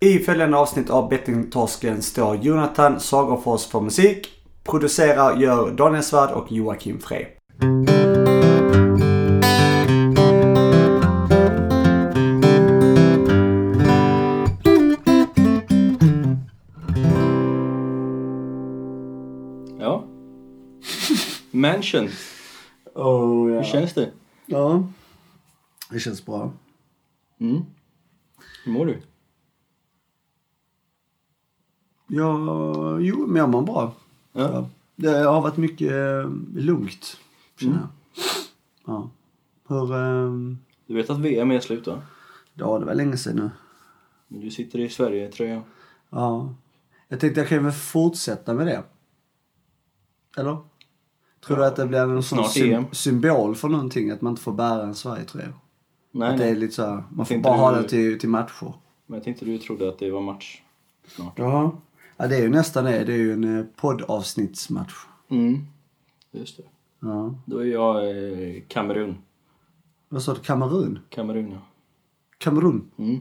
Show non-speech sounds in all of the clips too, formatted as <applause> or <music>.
I följande avsnitt av Bettingtorsken står Jonathan Sagerfors för musik. Producerar gör Daniel Svärd och Joakim Frey. Ja. Mansion. Oh, Hur känns det? Ja. Det känns bra. Mm. Hur mår du? Ja, jo, men jag mår bra. Ja. Det har varit mycket eh, lugnt, känner jag. Ja. Hur... Eh, Du vet att VM är slut va? ja, det var länge sedan nu. Men du sitter i Sverige-tröja. Ja. Jag tänkte jag kan väl fortsätta med det. Eller? Tror du att det blir en sån Snart EM. sym- symbol för någonting? Att man inte får bära en Sverigetröja? Nej, Att det är lite så här, man får Tänkte bara ha du- den till, till matcher. Men jag tänkte du trodde att det var match snart. Ja. Ja, det är ju nästan det. Det är ju en eh, poddavsnittsmatch. Mm. Just det. Ja. Då är jag eh, Kamerun. Vad sa du? Kamerun? Kamerun ja. Kamerun? Mm.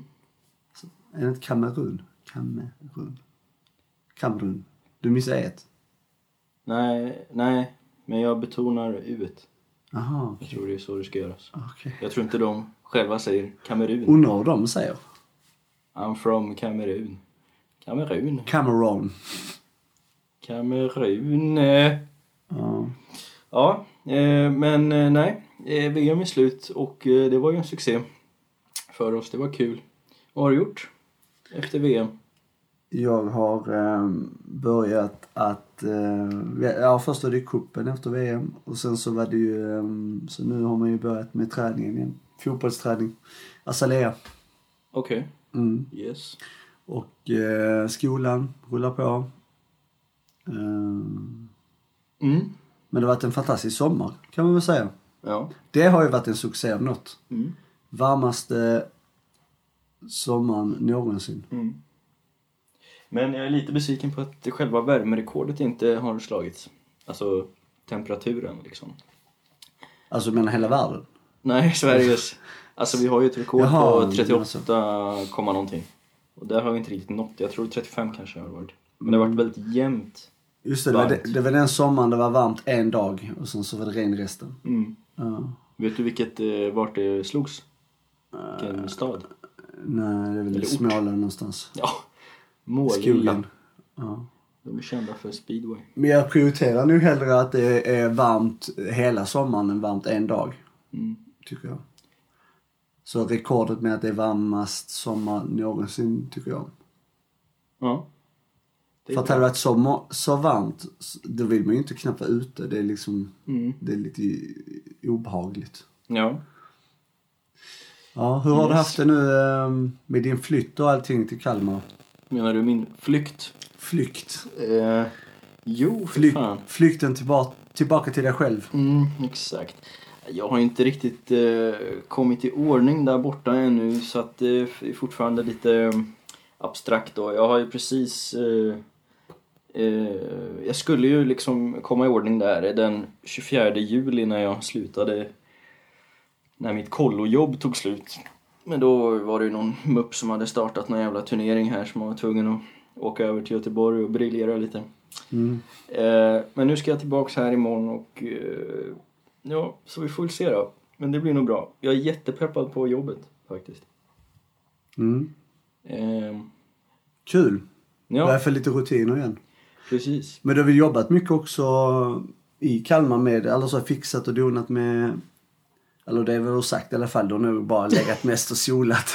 Är det inte Kamerun? Kamerun. Kamerun. Du missade ett. Nej, nej. Men jag betonar u Jaha, Jag tror det är så det ska göras. okej. Jag tror inte de själva säger Kamerun. Undrar vad de säger. I'm from Kamerun. Kamerun. Cameron. Kamerun. eh. Ja. Ja, eh, men eh, nej. Eh, VM är slut och det var ju en succé för oss. Det var kul. Vad har du gjort efter VM? Jag har börjat att... Ja, först var det cupen efter VM. Och sen så var det ju... Så nu har man ju börjat med träningen igen. Fotbollsträning. Azalea. Okej. Mm. Yes. Och eh, skolan rullar på. Eh, Mm. men det har varit en fantastisk sommar kan man väl säga. Ja. Det har ju varit en succé av något. Mm. Varmaste sommaren någonsin. Mm. Men jag är lite besviken på att själva värmerekordet inte har slagits. Alltså temperaturen liksom. Alltså menar hela världen. Nej, Sveriges. <laughs> Alltså vi har ju ett rekord Jaha, på men 38, komma någonting. Och där har vi inte riktigt nått. Jag tror 35 kanske har varit. Men det har varit väldigt jämnt. Just det, det var, Varmt. det, det var den sommaren det var varmt en dag och sen så var det regn resten. Mm. Ja. Vet du vilket, eh, vart det slogs? Vilken stad? Nej, det är väl Eller i ort. Småland någonstans. Ja, Målilla. Ja. De är kända för speedway. Men jag prioriterar nog hellre att det är varmt hela sommaren än varmt en dag. Mm. Tycker jag. Så rekordet med att det är varmast sommar någonsin tycker jag. Ja. Det är För att hade det varit så, så varmt, då vill man ju inte knappt vara ute. Det är liksom, Mm. det är lite obehagligt. Ja. Ja, hur har du Yes. haft det nu eh, med din flytt och allting till Kalmar? Menar du min flykt? Flykt. Eh, jo, för Fly, fan. flykten tillbaka, tillbaka till dig själv. Mm, exakt. Jag har inte riktigt eh, kommit i ordning där borta ännu så att det är fortfarande lite eh, abstrakt då. Jag har ju precis... Eh, eh, jag skulle ju liksom komma i ordning där den 24 juli när jag slutade när mitt kollojobb tog slut. Men då var det ju någon mupp som hade startat någon jävla turnering här som var tvungen att åka över till Göteborg och briljera lite. Mm. Eh, men nu ska jag tillbaks här imorgon och eh, ja, så vi får väl se då. Men det blir nog bra. Jag är jättepeppad på jobbet faktiskt. Mm. Eh, Kul. Ja, få lite rutiner igen. precis. Men du har väl jobbat mycket också i Kalmar med, eller så fixat och donat med, eller det är väl sagt i alla fall, du har nog bara legat mest och solat.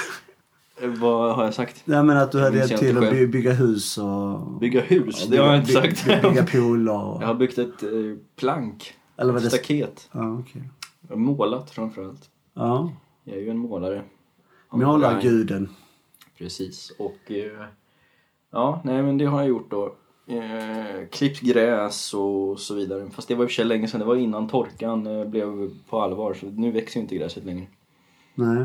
Eh, vad har jag sagt? Nej men att du hade hjälpt till att bygga hus och... Bygga hus? Ja, det har jag bygga- inte sagt. Bygga, bygga pooler och... jag har byggt ett eh, plank. Eller vad det... Staket. Ja. Jag har målat framförallt. Ja. Jag är ju en målare. Målarguden. Precis. Och eh, ja, nej men det har jag gjort då. Eh, klippt gräs och så vidare. Fast det var i och för sig länge sedan. Det var innan torkan eh, blev på allvar. Så nu växer ju inte gräset längre. Nej.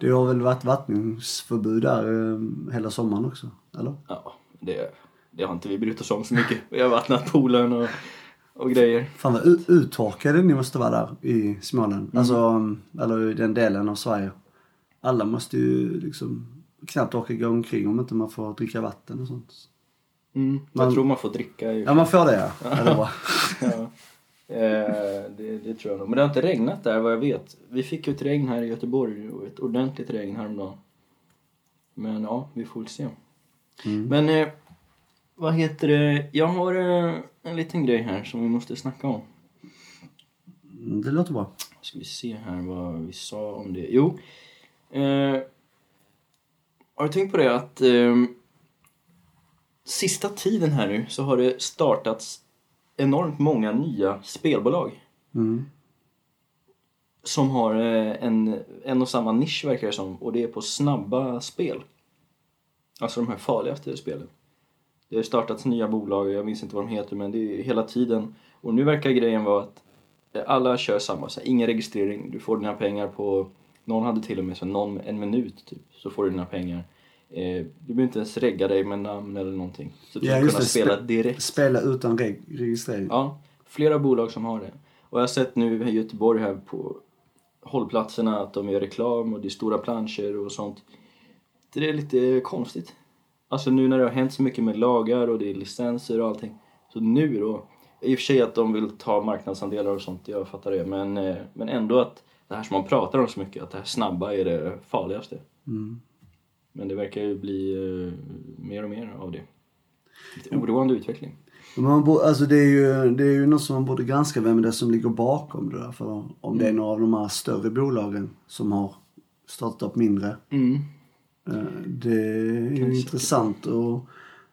Det har väl varit vattningsförbud där hela sommaren också? Eller? Ja, det, det har inte vi brytt oss om så mycket. Vi har vattnat poolen och, och grejer. Fan vad uttorkade ni måste vara där i Småland. Mm. Alltså, eller i den delen av Sverige. Alla måste ju liksom knappt orka gå omkring om inte man får dricka vatten och sånt. Mm. Man- Jag tror man får dricka ju. Ja, man får det ja. <laughs> ja det är bra. Ja. Eh, det, det tror jag nog. Men det har inte regnat där vad jag vet. Vi fick ju ett regn här i Göteborg, och ett ordentligt regn häromdagen. Men ja, vi får väl se. Mm. Men eh, vad heter det? Jag har eh, en liten grej här som vi måste snacka om. Det låter bra. Ska vi se här vad vi sa om det. Jo. Eh, har du tänkt på det att eh, sista tiden här nu så har det startats enormt många nya spelbolag. Mm. Som har eh, en, en och samma nisch verkar det som och det är på snabba spel. Alltså de här farligaste spelen. Det har startats nya bolag, jag minns inte vad de heter men det är hela tiden. Och nu verkar grejen vara att alla kör samma, så här, ingen registrering, du får dina pengar på, någon hade till och med så någon, en minut typ, så får du dina pengar. Eh, du behöver inte ens regga dig med namn eller någonting. Så du Ja, ska just kunna spela Spe- direkt. Spela utan reg- registrering. Ja, flera bolag som har det. Och jag har sett nu i Göteborg här på hållplatserna att de gör reklam och det är stora planscher och sånt. Det är lite konstigt. Alltså nu när det har hänt så mycket med lagar och det är licenser och allting. Så nu då, i och för sig att de vill ta marknadsandelar och sånt, jag fattar det. Men, eh, men ändå att det här som man pratar om så mycket, att det här snabba är det farligaste. Mm. Men det verkar ju bli eh, mer och mer av det. Lite oroande utveckling. Man bo, alltså det, är ju, det är ju något som man borde granska vem det är som ligger bakom det där. För om det är några av de här större bolagen som har startat upp mindre. Mm. Eh, Det är ju intressant och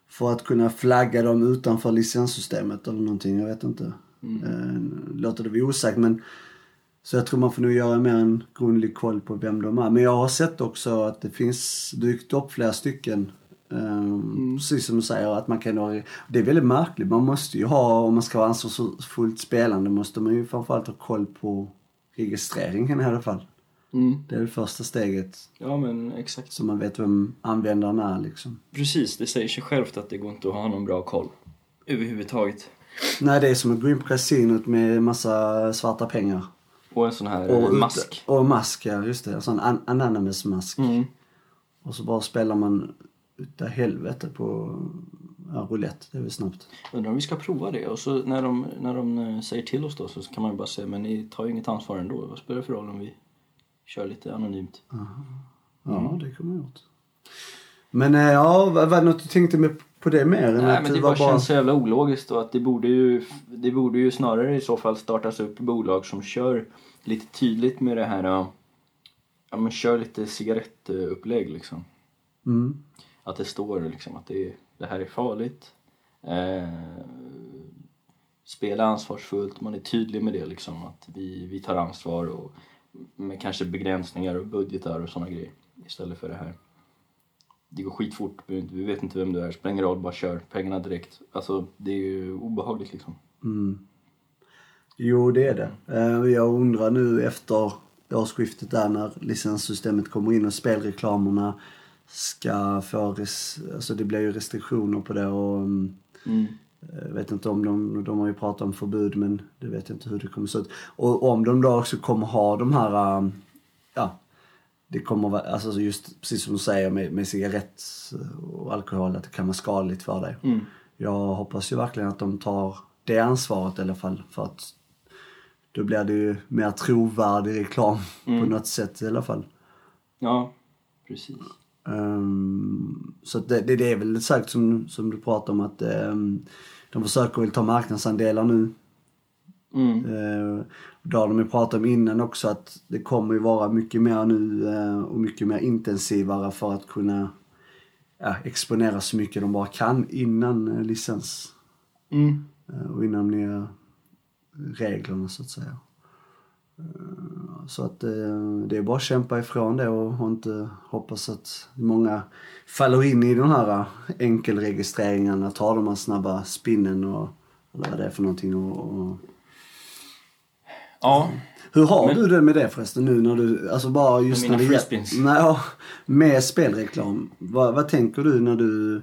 för att kunna flagga dem utanför licenssystemet eller någonting. Jag vet inte. Mm. Låter det vara osagt men så jag tror man får nog göra mer en grundlig koll på vem de är. Men jag har sett också att det finns dykt upp flera stycken. Um, Precis som du säger att man kan ha, Det är väldigt märkligt. Man måste ju ha, om man ska vara ansvarsfullt spelande, måste man ju framförallt ha koll på registreringen i alla fall. Mm. Det är det första steget. Ja men exakt. Så man vet vem användaren är liksom. Precis, det säger sig självt att det går inte att ha någon bra koll. Överhuvudtaget. Nej, det är som att gå in på kasinot med massa svarta pengar. Och en sån här Och mask. Och mask, ja. Just det. En sån an- anonymous mask. Mm. Och så bara spelar man utav helvete på ja, roulette. Det är väl snabbt. Undrar om vi ska prova det. Och så när de, när de eh, säger till oss då så kan man ju bara säga men ni tar ju inget ansvar ändå. Vad spelar det för roll om vi kör lite anonymt? Ja, det kommer jag gjort. Men eh, ja, var det något du tänkte med på det mer? än Nej att men det var bara känns så jävla ologiskt och att det borde ju Det borde ju snarare i så fall startas upp bolag som kör lite tydligt med det här ja, Ja men kör lite cigarettupplägg liksom. Mm. Att det står liksom att det, det här är farligt. Eh, spela ansvarsfullt, man är tydlig med det liksom. Att vi, vi tar ansvar och med kanske begränsningar och budgetar och sådana grejer. Istället för det här. Det går skitfort, vi vet inte vem du är, spelar ingen roll, bara kör pengarna direkt. Alltså det är ju obehagligt liksom. Mm. Jo, det är det. Eh, Jag undrar nu efter årsskiftet där när licenssystemet kommer in och spelreklamerna ska få... Res- alltså det blir ju restriktioner på det och mm, Mm. Jag vet inte om de, de har ju pratat om förbud men det vet jag inte hur det kommer se ut. Och om de då också kommer ha de här, um, ja, det kommer vara, alltså just precis som du säger med, med cigarett och alkohol att det kan vara skadligt för dig. Mm. Jag hoppas ju verkligen att de tar det ansvaret i alla fall för att då blir det ju mer trovärdig reklam på något sätt i alla fall. Ja, precis. Ehm, så det, det, det är väl sagt som, som du pratar om att um, de försöker väl ta marknadsandelar nu. Mm. Uh, då har de ju pratat om innan också att det kommer ju vara mycket mer nu eh, och mycket mer intensivare för att kunna ja, exponera så mycket de bara kan innan eh, licens. Mm. Eh, och inom nya reglerna så att säga. Så att eh, det är bara att kämpa ifrån det och inte hoppas att många faller in i de här eh, enkelregistreringarna, tar de här snabba spinnen och eller vad det är för någonting. Och, och... Ja, Hur har Men- du det med det förresten nu när du, alltså bara just Med när det gäller-? Nej, ja, med spelreklam. Vad, vad tänker du när du,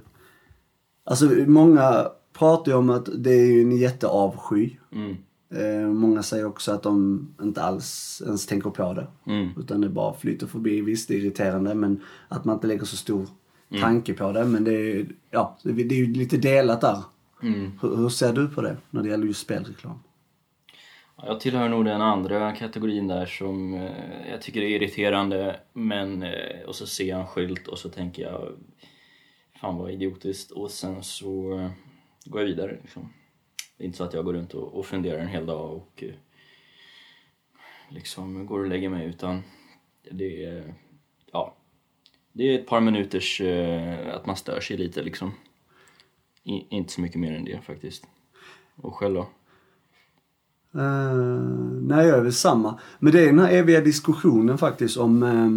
alltså många pratar ju om att det är ju en jätteavsky. mm. Eh, många säger också att de inte alls ens tänker på det. Mm. Utan det bara flyter förbi. Visst, det är irriterande men att man inte lägger så stor tanke på det. Men det är, ja, det är ju lite delat där. Mm. Hur, hur ser du på det när det gäller just spelreklam? Ja, Jag tillhör nog den andra kategorin där som eh, jag tycker är irriterande men eh, och så ser jag en skylt och så tänker jag fan vad idiotiskt och sen så går jag vidare liksom. Det är inte så att jag går runt och, och funderar en hel dag och eh, liksom går och lägger mig utan det är ja det är ett par minuters eh, att man stör sig lite liksom. I, inte så mycket mer än det faktiskt. Och själv då? Uh, nej, jag är väl samma. Men det är den här eviga diskussionen faktiskt om eh,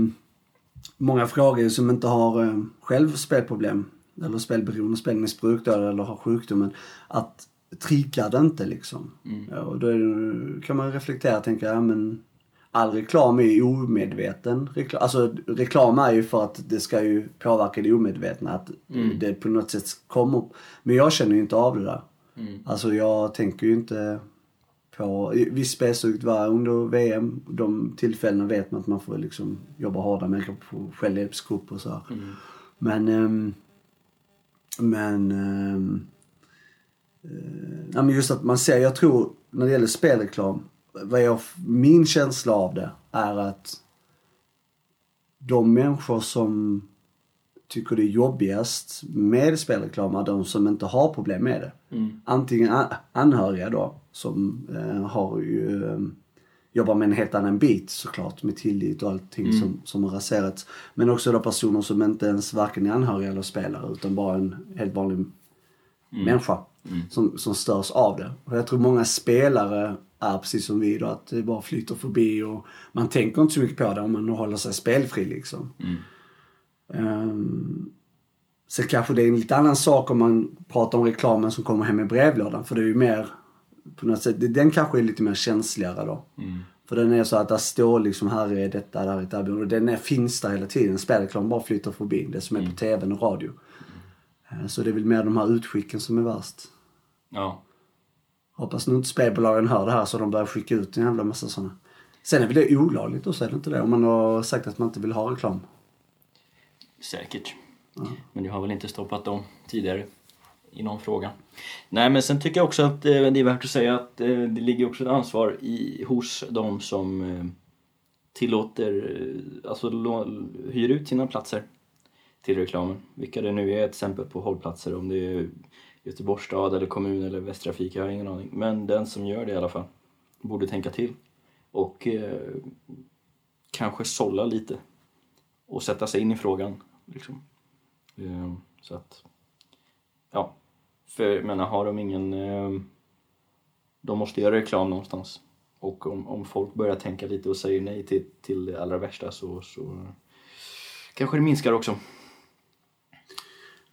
många frågor som inte har uh, själv spelproblem. Eller spelberoende, spelmissbruk då, eller har sjukdomen. Att triggar det inte liksom. Ja, och då det, kan man reflektera och tänka, ja men all reklam är omedveten reklam. Alltså reklam är ju för att det ska ju påverka det omedvetna. Att det på något sätt kommer. Men jag känner ju inte av det där. Alltså jag tänker ju inte på, visst spelsuget var under VM, de tillfällena vet man att man får liksom jobba hårdare med på självhjälpsgrupp och så här. Men, ehm, men, ehm, eh, ja, men just att man ser, jag tror när det gäller spelreklam, vad jag, min känsla av det är att de människor som tycker det är jobbigast med spelreklam är de som inte har problem med det. Antingen a- anhöriga då, som eh, har ju, eh, jobbar med en helt annan bit såklart, med tillit och allting som, som har raserats. Men också då personer som inte ens varken är anhöriga eller spelare, utan bara en helt vanlig människa som, som störs av det. Och jag tror många spelare är precis som vi då, att det bara flyter förbi och man tänker inte så mycket på det om man håller sig spelfri liksom. Um, sen kanske det är en lite annan sak om man pratar om reklamen som kommer hem i brevlådan. För det är ju mer, på något sätt, den kanske är lite mer känsligare då. För den är så att där står liksom, här är detta, där är ett erbjudande. Och den är, finns där hela tiden. Spelreklam bara flyter förbi. Det som är på tvn och radio. Eh, Så det är väl mer de här utskicken som är värst. Ja. Hoppas nu inte spelbolagen hör det här så de börjar skicka ut en jävla massa sådana. Sen är väl det olagligt också, är det inte det? Om man har sagt att man inte vill ha reklam. Säkert. Men det har väl inte stoppat dem tidigare i någon fråga. Nej, men sen tycker jag också att eh, det är värt att säga att eh, det ligger också ett ansvar i, hos de som eh, tillåter, alltså hyr ut sina platser till reklamen. Vilka det nu är, ett exempel på hållplatser, om det är Göteborgs stad eller kommun eller Västtrafik, jag har ingen aning. Men den som gör det i alla fall borde tänka till och eh, kanske sålla lite och sätta sig in i frågan. Liksom. Eh, Så att, ja. För jag menar, har de ingen... eh, De måste göra reklam någonstans. Och om, om folk börjar tänka lite och säger nej till, till det allra värsta så, så kanske det minskar också.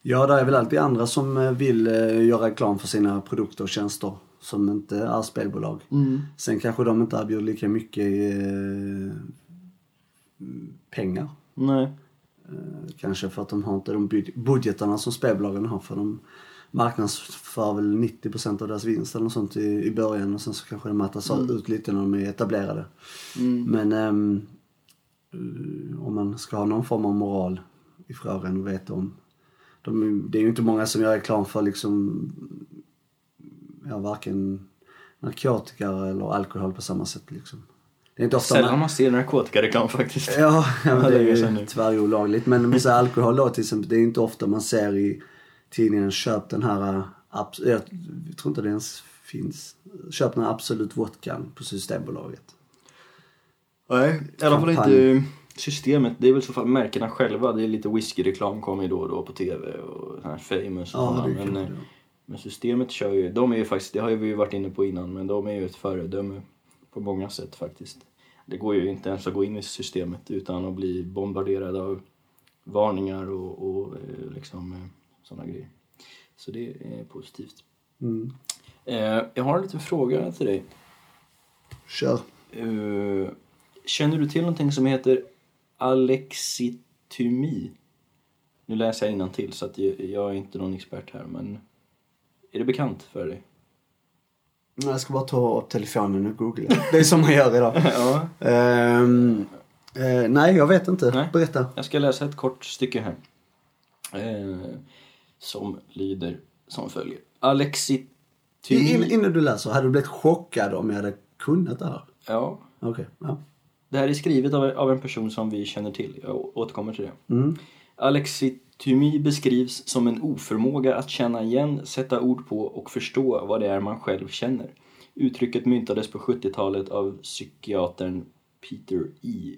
Ja, det är väl alltid andra som eh, vill eh, göra reklam för sina produkter och tjänster som inte är spelbolag. Sen kanske de inte erbjuder lika mycket eh, pengar. Nej. Kanske för att de har inte de bud- budgetarna som spelbolagen har för de marknadsför väl 90% av deras vinst eller något sånt i, i början och sen så kanske det mattas ut lite när de är etablerade. Men ehm, eh, om man ska ha någon form av moral i frågan och veta om de, det är ju inte många som gör reklam för liksom ja, varken narkotika eller alkohol på samma sätt liksom. Det är inte ofta Sällan man ser narkotikareklam faktiskt. Ja, ja <laughs> det är ju tyvärr olagligt. Men om vi säger alkohol då till exempel, det är inte ofta man ser i tidningen köp den här, äh, jag tror inte det ens finns, köp den här Absolut vodkan på Systembolaget. Nej, i alla fall inte systemet. Det är väl så fall märkena själva. Det är lite whiskyreklam kommer ju då och då på TV och här famous och Ja, sådana. men, kan eh, det. men systemet kör ju, de är ju faktiskt, det har vi ju varit inne på innan, men de är ju ett föredöme på många sätt faktiskt. Det går ju inte ens att gå in i systemet utan att bli bombarderad av varningar och, och eh, liksom eh, sådana grejer. Så det är positivt. Mm. Jag har en liten fråga till dig. Kör. Känner du till någonting som heter alexithymie? Nu läser jag till så att jag, är inte någon expert här men är det bekant för dig? Jag ska bara ta upp telefonen och googla. Det är som man gör idag. <laughs> ja. Ehm, eh, nej, jag vet inte. Nej. Berätta. Jag ska läsa ett kort stycke här. Eh, som lyder som följer. Alexi In, innan du läser, hade du blivit chockad om jag hade kunnat det här? Ja, Okej, ja. Det här är skrivet av, av en person som vi känner till. Jag återkommer till det. Mm. Alexitymi beskrivs som en oförmåga att känna igen, sätta ord på och förstå vad det är man själv känner. Uttrycket myntades på 70-talet av psykiatern Peter E.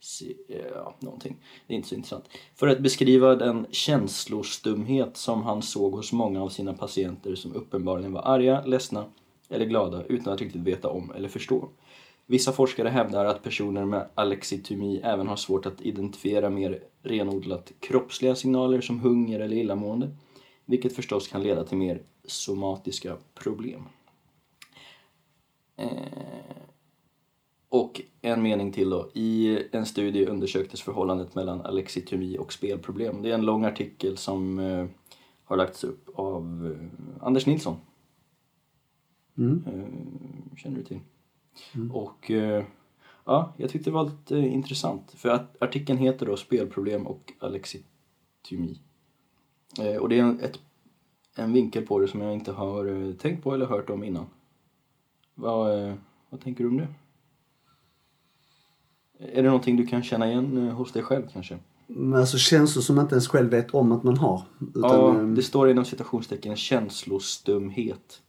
C- Ja, någonting. Det är inte så intressant. För att beskriva den känslostumhet som han såg hos många av sina patienter som uppenbarligen var arga, ledsna eller glada utan att riktigt veta om eller förstå. Vissa forskare hävdar att personer med alexitymi även har svårt att identifiera mer renodlat kroppsliga signaler som hunger eller illamående, vilket förstås kan leda till mer somatiska problem. Eh, och en mening till då. I en studie undersöktes förhållandet mellan alexitymi och spelproblem. Det är en lång artikel som eh, har lagts upp av eh, Anders Nilsson. Mm. Eh, känner du till? Och eh, ja, jag tyckte det var lite intressant. För att artikeln heter då Spelproblem och alexitymi. Eh, och det är en, ett, en vinkel på det som jag inte har eh, tänkt på eller hört om innan. Vad, vad tänker du om det? Är det någonting du kan känna igen hos dig själv kanske? Men alltså känslor som man inte ens själv vet om att man har. Utan, ja, ehm, det står inom citationstecken känslostumhet.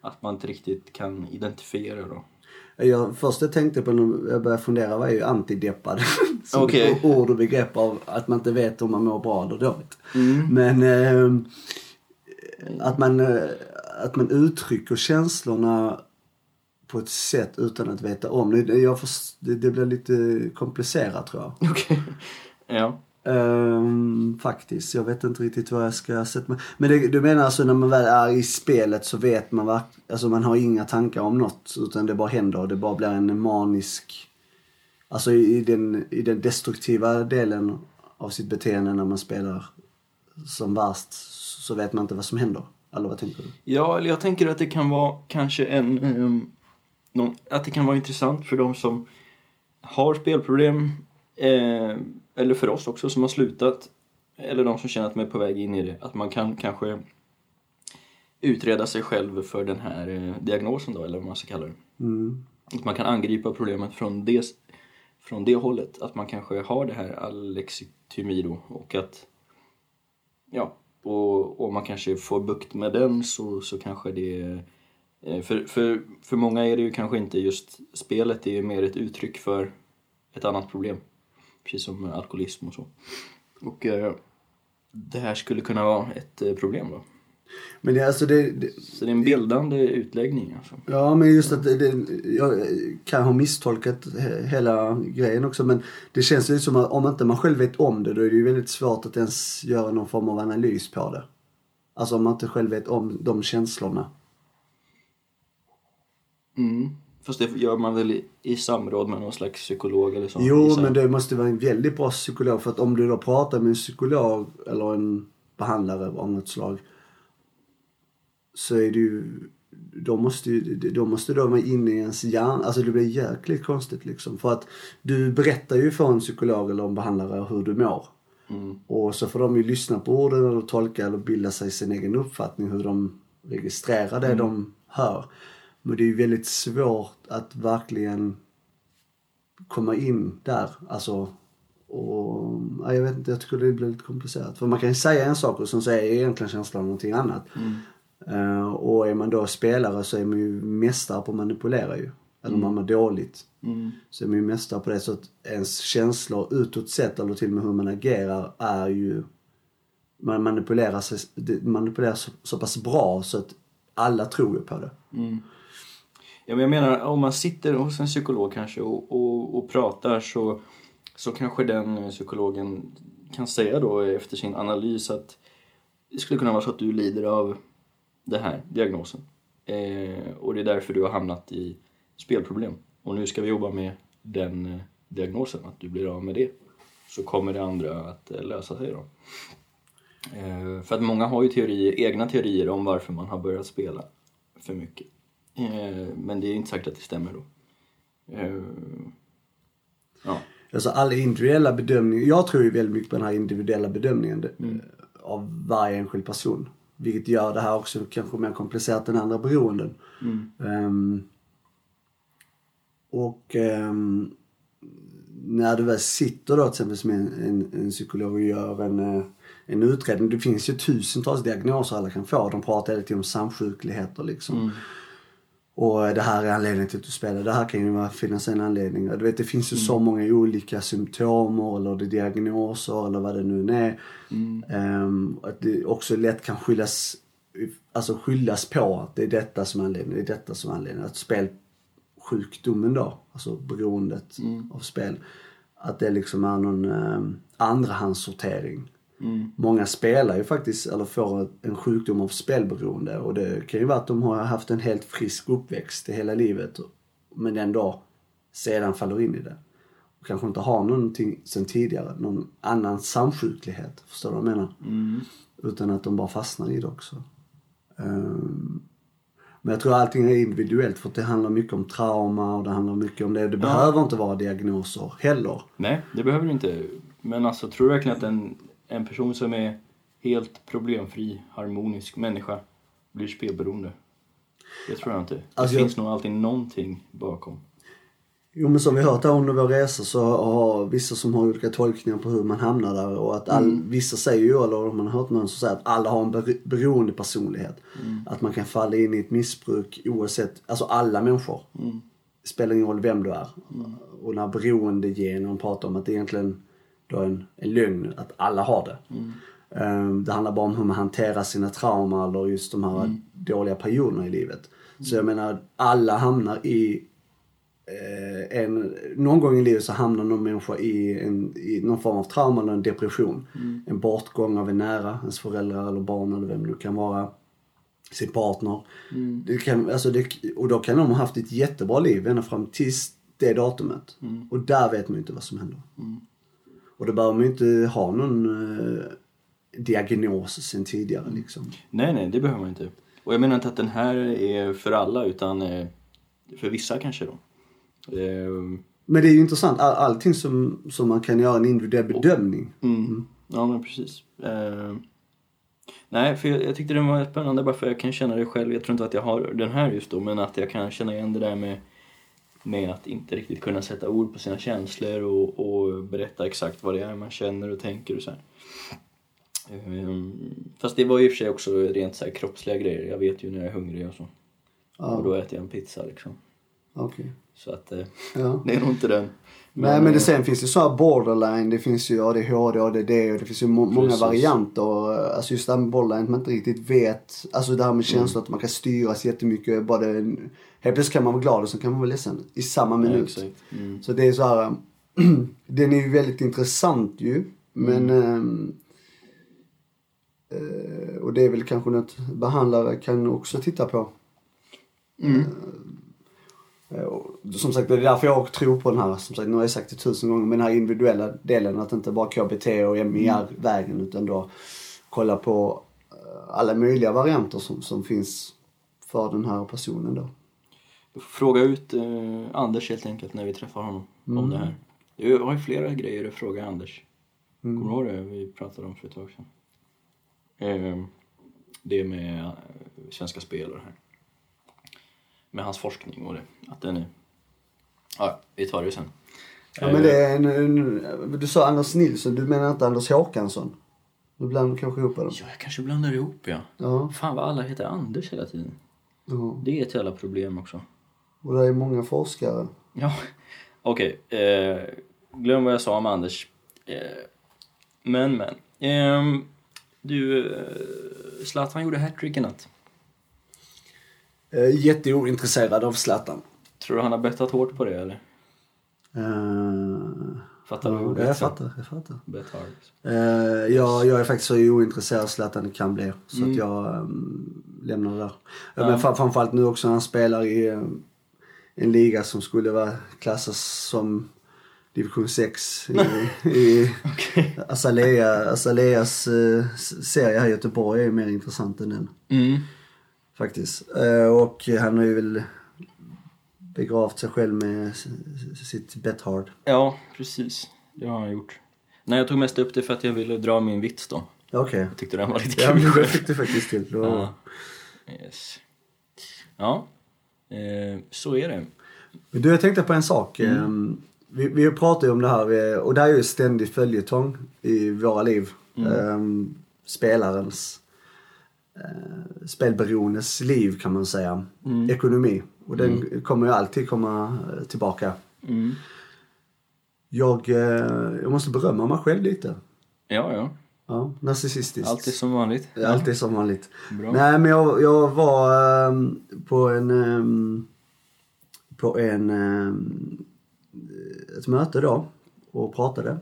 Att man inte riktigt kan identifiera då. Jag, först jag tänkte på när jag började fundera var ju antideppad. <laughs> Som ett ord och begrepp av att man inte vet om man mår bra eller dåligt. Mm. Men ehm, att, man, eh, att man uttrycker känslorna på ett sätt utan att veta om det. Jag först, det, det blir lite komplicerat tror jag. Okej. <laughs> Ja. Um, faktiskt. Jag vet inte riktigt vad jag ska sätta mig. Men det, du menar alltså när man väl är i spelet så vet man verk- Alltså man har inga tankar om något utan det bara händer och det bara blir en manisk... Alltså i, i, den, i den destruktiva delen av sitt beteende när man spelar som värst så vet man inte vad som händer. Eller vad tänker du? Ja, eller jag tänker att det kan vara kanske en... um, någon, att det kan vara intressant för de som har spelproblem. Eh, eller för oss också som har slutat. Eller de som känner att de är på väg in i det. Att man kan kanske utreda sig själv för den här eh, diagnosen då, eller vad man ska kalla det. Mm. Att man kan angripa problemet från det, från det hållet. Att man kanske har det här alexitymi då och att ja, och om man kanske får bukt med den så, så kanske det eh, för, för, för många är det ju kanske inte just spelet, det är ju mer ett uttryck för ett annat problem. Precis som alkoholism och så. Och eh, det här skulle kunna vara ett eh, problem då. Men det, alltså det, det, Så det är en bildande utläggning alltså. Ja, men just att det, det, jag kan ha misstolkat he- hela grejen också. Men det känns ju som att om inte man själv vet om det då är det ju väldigt svårt att ens göra någon form av analys på det. Alltså om man inte själv vet om de känslorna. Mm. Fast det gör man väl i, i samråd med någon slags psykolog eller så? Jo, men det måste vara en väldigt bra psykolog. För att om du då pratar med en psykolog eller en behandlare av något slag. Så är ju, då måste då måste de vara inne i ens hjärna. Alltså det blir jäkligt konstigt liksom. För att du berättar ju för en psykolog eller en behandlare hur du mår. Mm. Och så får de ju lyssna på orden eller tolka eller bilda sig sin egen uppfattning hur de registrerar det de hör. Men det är ju väldigt svårt att verkligen komma in där. Alltså, och, ja, jag vet inte, jag tycker det blir lite komplicerat. För man kan ju säga en sak och sen så är egentligen känslan någonting annat. Eh, och är man då spelare så är man ju mästare på att manipulera ju. Eller om man mår dåligt. Mm. Så är man ju mästare på det. Så att ens känslor utåt sett eller till och med hur man agerar är ju... Man manipulerar, sig, manipulerar så, så pass bra så att alla tror ju på det. Mm. Ja, men jag menar, om man sitter hos en psykolog kanske och, och, och pratar så, så kanske den psykologen kan säga då efter sin analys att det skulle kunna vara så att du lider av den här diagnosen. Eh, och det är därför du har hamnat i spelproblem. Och nu ska vi jobba med den eh, diagnosen, att du blir av med det. Så kommer det andra att eh, lösa sig då. Eh, för att många har ju teorier, egna teorier om varför man har börjat spela för mycket. Eh, men det är inte säkert att det stämmer då. Eh, ja. Alltså alla individuella bedömningar. Jag tror ju väldigt mycket på den här individuella bedömningen mm. av varje enskild person. Vilket gör det här också kanske mer komplicerat än andra beroenden. Mm. Um, och um, när du väl sitter då till exempel med en, en, en psykolog och gör en, eh, en utredning. Det finns ju tusentals diagnoser alla kan få. De pratar tiden om samsjukligheter liksom. Mm. Och det här är anledningen till att du spelar. Det här kan ju finnas en anledning. Du vet det finns ju mm. så många olika symptomer eller diagnoser eller vad det nu är. Mm. Um, att det också lätt kan skyllas, alltså skyllas på att det är detta som är anledningen. Det är detta som är anledningen. Att spelsjukdomen då, alltså beroendet mm. av spel. Att det liksom är någon um, andrahandssortering. Mm. Många spelar ju faktiskt, eller får en sjukdom av spelberoende och det kan ju vara att de har haft en helt frisk uppväxt i hela livet men ändå sedan faller in i det. Och kanske inte har någonting sen tidigare, någon annan samsjuklighet. Förstår du vad jag menar? Mm. Utan att de bara fastnar i det också. Um, men jag tror allting är individuellt för det handlar mycket om trauma och det handlar mycket om det. Det ja. behöver inte vara diagnoser heller. Nej, det behöver det inte. Men alltså tror du verkligen att en en person som är helt problemfri, harmonisk människa blir spelberoende. Det tror jag inte. Det alltså finns jag... nog alltid någonting bakom. Jo men som vi hört här under vår resa så har vissa som har olika tolkningar på hur man hamnar där och att all, mm. vissa säger ju, eller om man har hört någon som säger att alla har en beroende personlighet. Mm. Att man kan falla in i ett missbruk oavsett, alltså alla människor. Mm. Spelar ingen roll vem du är. Mm. Och när beroendegenen pratar om att det egentligen då en, en lögn att alla har det. Mm. Um, det handlar bara om hur man hanterar sina trauman eller just de här mm. dåliga perioderna i livet. Mm. Så jag menar, alla hamnar i eh, en, någon gång i livet så hamnar någon människa i, en, i någon form av trauma eller en depression. Mm. En bortgång av en nära, ens föräldrar eller barn eller vem det kan vara. Sin partner. Mm. Det kan, alltså det, och då kan de ha haft ett jättebra liv ända fram tills det datumet. Mm. Och där vet man ju inte vad som händer. Mm. Och då behöver man ju inte ha någon eh, diagnos sen tidigare liksom. Nej, nej, det behöver man inte. Och jag menar inte att den här är för alla utan eh, för vissa kanske då. Eh, men det är ju intressant, All, allting som, som man kan göra en individuell bedömning. Mm. Mm. Ja men precis. Eh, nej, för jag, jag tyckte den var spännande bara för jag kan känna det själv. Jag tror inte att jag har den här just då men att jag kan känna igen det där med med att inte riktigt kunna sätta ord på sina känslor och, och berätta exakt vad det är man känner och tänker och så här. Um, fast det var ju i och för sig också rent så här kroppsliga grejer. Jag vet ju när jag är hungrig och så. Ja. Och då äter jag en pizza liksom. Okej. Okay. Så att eh, ja. <laughs> det är nog inte den. Men, Nej men det, eh, sen finns det så här borderline, det finns ju ADHD, ADD och det finns ju må många varianter. Alltså just det här med borderline, att man inte riktigt vet, alltså det här med känslor mm. att man kan styras jättemycket. Bara det, helt plötsligt kan man vara glad och sen kan man vara ledsen i samma minut. Ja, mm. Så det är så här, <clears throat> den är ju väldigt intressant ju. Men mm. eh, och det är väl kanske något behandlare kan också titta på. Mm. Eh, Eh, som sagt, det är därför jag tror på den här, som sagt, nu har jag sagt det tusen gånger, men den här individuella delen. Att inte bara KBT och MER-vägen mm. utan då kolla på eh, alla möjliga varianter som, som finns för den här personen då. Fråga ut eh, Anders helt enkelt när vi träffar honom mm. om det här. Jag har ju flera grejer att fråga Anders. Mm. Kommer du ihåg det vi pratade om för ett tag sedan? Eh, det med Svenska Spel och det här med hans forskning och det. Att den är... Ja, vi tar det sen. Ja men det är en, en, Du sa Anders Nilsson, du menar inte Anders Håkansson? Du blandar kanske ihop dem? Ja, jag kanske blandar ihop ja. ja. Fan vad alla heter Anders hela tiden. Ja. Det är ett jävla problem också. Och det är många forskare. Ja, okej. Okay. Eh, glöm vad jag sa om Anders. Eh, men, men. Eh, du, eh, Zlatan gjorde hattrick i natt. Eh, jätteointresserad av Zlatan. Tror du han har bettat hårt på det eller? Uh, fattar du ordet? Jag fattar, jag fattar. Bet hard. Uh, jag, jag är faktiskt så ointresserad av Zlatan det kan bli. Så mm. att jag um, lämnar det där. Ja. Men framförallt nu också när han spelar i um, en liga som skulle vara klassas som division 6 i, <laughs> i okay. Azalea, Azaleas uh, serie här i Göteborg är mer intressant än den. Mm. Faktiskt. Eh, och han har ju väl begravt sig själv med sitt Bethard. Ja, precis. Det har han gjort. Nej, jag tog mest upp det för att jag ville dra min vits då. Okej. Jag tyckte den var lite Ja, kul. men det fick du faktiskt till. <laughs> Ja. Yes. Ja, eh, så är det. Men du, jag tänkte på en sak. Ehm, Vi, vi pratar ju om det här, eh, och det här är ju ständig följetong i våra liv. Ehm, spelarens, eh, spelberoendes liv kan man säga. Ekonomi. Och den kommer ju alltid komma eh, tillbaka. Mm. Jag, eh, jag måste berömma mig själv lite. Ja, ja. Ja, narcissistiskt. Allt är som vanligt. Allt är som vanligt. Bra. Nej men jag, jag var ehm, på en ehm, på en ehm, ett möte då och pratade.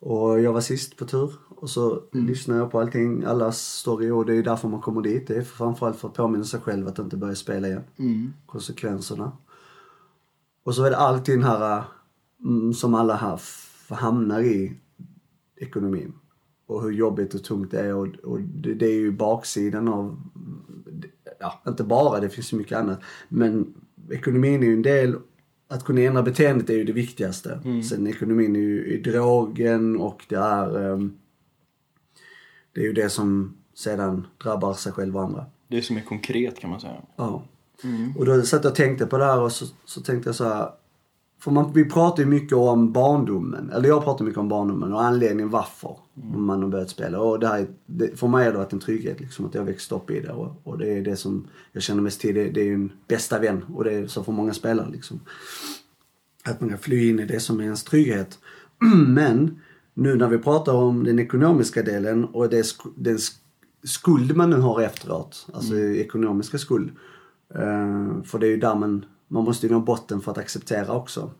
Och jag var sist på tur och så lyssnade jag på allting, allas story och det är därför man kommer dit. Det är framförallt för att påminna sig själv att inte börja spela igen. Mm. Konsekvenserna. Och så är det alltid den här mm, som alla här hamnar i ekonomin. Och hur jobbigt och tungt det är och, och det, det är ju baksidan av, ja inte bara, det finns ju mycket annat. Men ekonomin är ju en del, att kunna ändra beteendet är ju det viktigaste. Sen ekonomin är ju i drogen och det är, ehm, det är ju det som sedan drabbar sig själv och andra. Det som är konkret kan man säga. Ja. Och då satt jag och tänkte på det här och så, så tänkte jag så här. För man, vi pratar ju mycket om barndomen, eller jag pratar mycket om barndomen och anledningen varför man har börjat spela. Och det här, är- det, för mig har det varit en trygghet liksom att jag växt upp i det och, och det är det som jag känner mest till. Det, det är ju en bästa vän och det är så för många spelare liksom. Att man kan fly in i det som är ens trygghet. <clears throat> Men nu när vi pratar om den ekonomiska delen och det, den sk- skuld man nu har efteråt, alltså ekonomiska skuld. Eh, för det är ju där man, man måste ju nå botten för att acceptera också.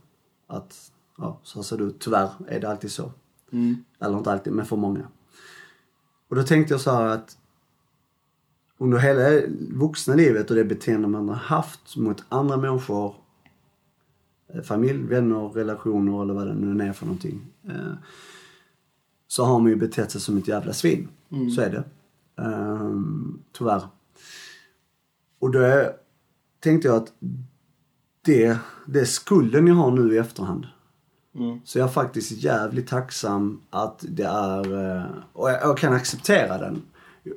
Att, ja, så ser det ut. Tyvärr är det alltid så. Mm. Eller inte alltid, men för många. Och då tänkte jag så här att under hela vuxna livet och det beteende man har haft mot andra människor, eh, familj, vänner, relationer eller vad det nu är för någonting. eh, Så har man ju betett sig som ett jävla svin. Så är det. Ehm, tyvärr. Och då tänkte jag att det, det skulden jag har nu i efterhand. Mm. Så jag är faktiskt jävligt tacksam att det är, eh, och jag, jag kan acceptera den.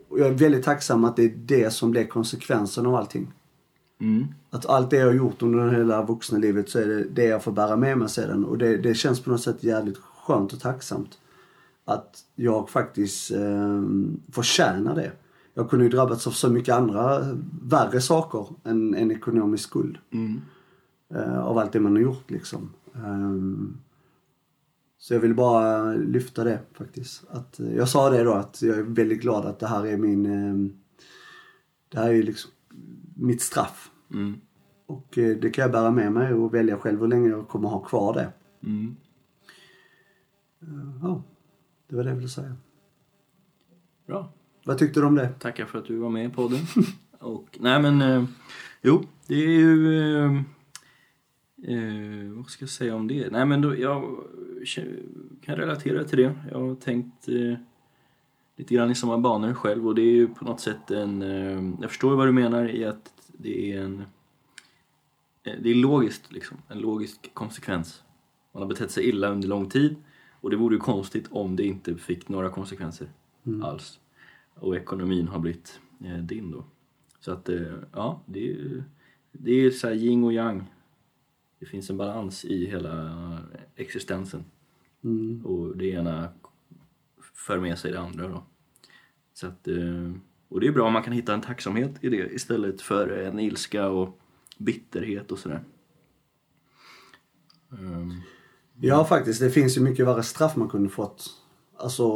Jag är väldigt tacksam att det är det som blir konsekvensen av allting. Mm. Att allt det jag har gjort under hela vuxna livet så är det det jag får bära med mig sedan. Och det, det känns på något sätt jävligt skönt och tacksamt. Att jag faktiskt eh, förtjänar det. Jag kunde ju drabbats av så mycket andra värre saker än, än ekonomisk skuld. Mm. Eh, av allt det man har gjort liksom. Ehm, så jag vill bara lyfta det faktiskt. Att, eh, jag sa det då att jag är väldigt glad att det här är min, ehm, det här är liksom mitt straff. Mm. Och eh, det kan jag bära med mig och välja själv hur länge jag kommer ha kvar det. Mm. Ja, det var det jag ville säga. Bra. Vad tyckte du om det? Tackar för att du var med i podden. <laughs> Och, nej men, jo, det är ju... Eh, vad ska jag säga om det? Nej men då, jag kan relatera till det. Jag har tänkt eh, lite grann i samma banor själv och det är ju på något sätt en... Eh, jag förstår vad du menar i att det är en... eh, Det är logiskt liksom, en logisk konsekvens. Man har betett sig illa under lång tid och det vore ju konstigt om det inte fick några konsekvenser alls. Och ekonomin har blivit eh, din då. Så att, eh, ja, det är det är så här yin och yang. Det finns en balans i hela existensen. Mm. Och det ena för med sig det andra då. Så att, eh, och det är bra om man kan hitta en tacksamhet i det istället för en ilska och bitterhet och sådär. Um, Ja faktiskt, det finns ju mycket värre straff man kunde fått. Alltså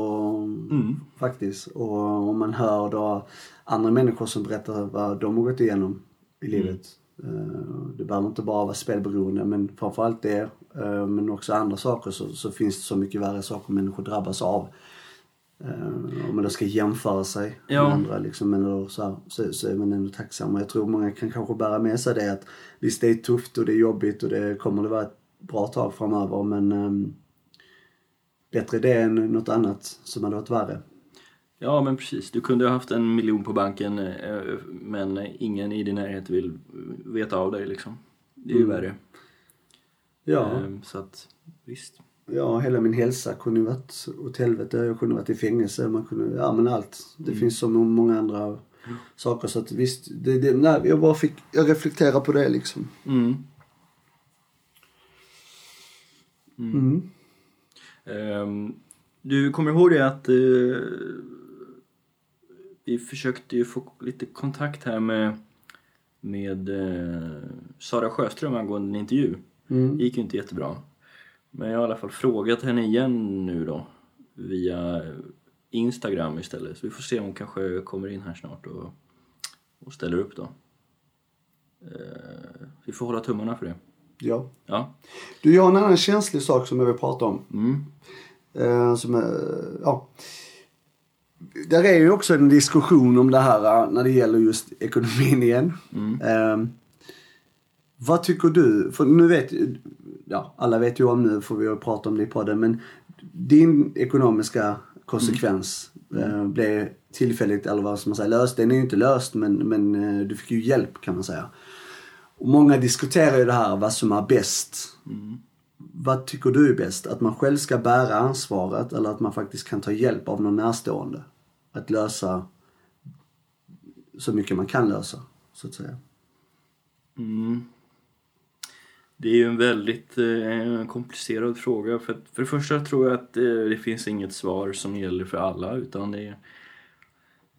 Mm. faktiskt. Och om man hör då andra människor som berättar vad de har gått igenom i livet. Eh, Det behöver inte bara vara spelberoende men framförallt det. eh, Men också andra saker så, så finns det så mycket värre saker människor drabbas av. Eh, Om man då ska jämföra sig Ja. med andra liksom, eller så, här, så, så är man ändå tacksam. Och jag tror många kan kanske bära med sig det att visst det är tufft och det är jobbigt och det kommer det vara ett bra tag framöver men ehm, bättre det än något annat som hade varit värre. Ja, men precis. Du kunde ha haft en miljon på banken eh, men ingen i din närhet vill veta av dig liksom. Det är ju Mm. värre. Ja. Ehm, Så att, visst. Ja, hela min hälsa kunde ju varit åt helvete. Jag kunde varit i fängelse. Man kunde, ja men allt. Det Mm. finns så många andra saker så att visst. Det, det, nej, jag bara fick, jag reflekterar på det liksom. Mm. Mm. Ehm, Du kommer ihåg det att eh, vi försökte ju få lite kontakt här med, med eh, Sara Sjöström angående en intervju. Mm. Det gick ju inte jättebra. Men jag har i alla fall frågat henne igen nu då via Instagram istället. Så vi får se om hon kanske kommer in här snart och, och ställer upp då. Eh, vi får hålla tummarna för det. Ja. Ja. Du, jag har en annan känslig sak som jag vill prata om. Mm. Eh, som är, ja. Där är ju också en diskussion om det här eh, när det gäller just ekonomin igen. Mm. Eh, vad tycker du? För nu vet ja, alla vet ju om nu får vi ju prata om det i podden men din ekonomiska konsekvens eh, blev tillfälligt, eller vad ska man säga, löst. Den är ju inte löst men, men eh, du fick ju hjälp kan man säga. Och många diskuterar ju det här vad som är bäst. Vad tycker du är bäst? Att man själv ska bära ansvaret eller att man faktiskt kan ta hjälp av någon närstående? Att lösa så mycket man kan lösa, så att säga. Mm. Det är ju en väldigt eh, komplicerad fråga. För, att, för det första tror jag att eh, det finns inget svar som gäller för alla utan det är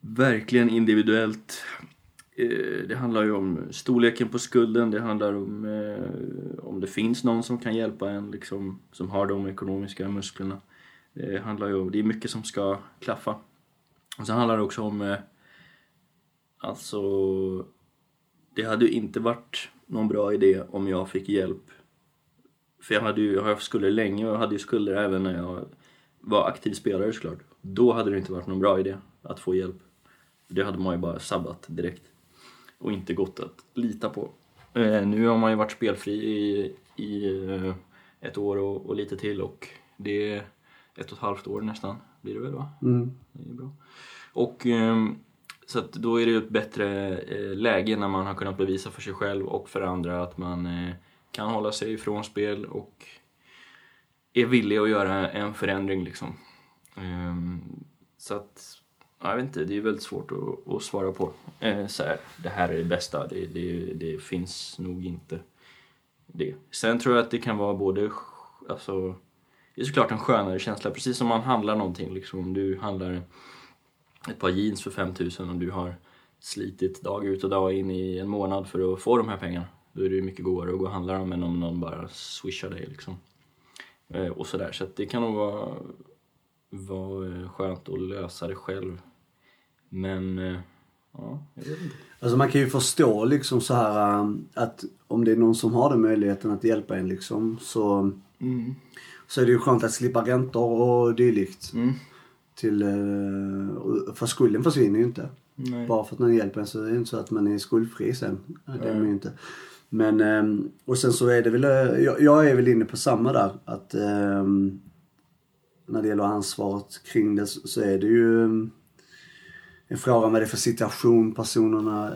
verkligen individuellt. Eh, det handlar ju om storleken på skulden, det handlar om eh, om det finns någon som kan hjälpa en liksom, som har de ekonomiska musklerna. Eh, det handlar ju om, det är mycket som ska klaffa. Och sen handlar det också om eh, alltså det hade ju inte varit någon bra idé om jag fick hjälp. För jag hade ju jag haft skulder länge och jag hade ju skulder även när jag var aktiv spelare såklart. Då hade det inte varit någon bra idé att få hjälp. Det hade man ju bara sabbat direkt. Och inte gått att lita på. Eh, nu har man ju varit spelfri i, i eh, ett år och, och lite till och det är ett och ett halvt år nästan blir det väl va? Mm. Det är bra. Och ehm, så att då är det ju ett bättre eh, läge när man har kunnat bevisa för sig själv och för andra att man eh, kan hålla sig ifrån spel och är villig att göra en förändring liksom. Ehm, så att, ja, jag vet inte, det är väldigt svårt att, att svara på. Eh, så här, det här är det bästa, det, det, det finns nog inte det. Sen tror jag att det kan vara både, alltså, det är såklart en skönare känsla, precis som man handlar någonting liksom. Om du handlar ett par jeans för 5000 och du har slitit dag ut och dag in i en månad för att få de här pengarna. Då är det ju mycket godare att gå och handla dem än om någon bara swishar dig liksom. Eh, och sådär. Så att det kan nog vara, vara eh, skönt att lösa det själv. Men, eh, ja, jag vet inte. Alltså man kan ju förstå liksom så här att om det är någon som har den möjligheten att hjälpa en liksom så, så är det ju skönt att slippa räntor och dylikt. Mm. Till, eh, för skulden försvinner ju inte. Nej. Bara för att någon hjälper en så är det inte så att man är skuldfri sen. Det är man ju inte. Men, ehm, och sen så är det väl, eh, jag, jag är väl inne på samma där. Att ehm, när det gäller ansvaret kring det så så är det ju ehm, en fråga om vad det är för situation personerna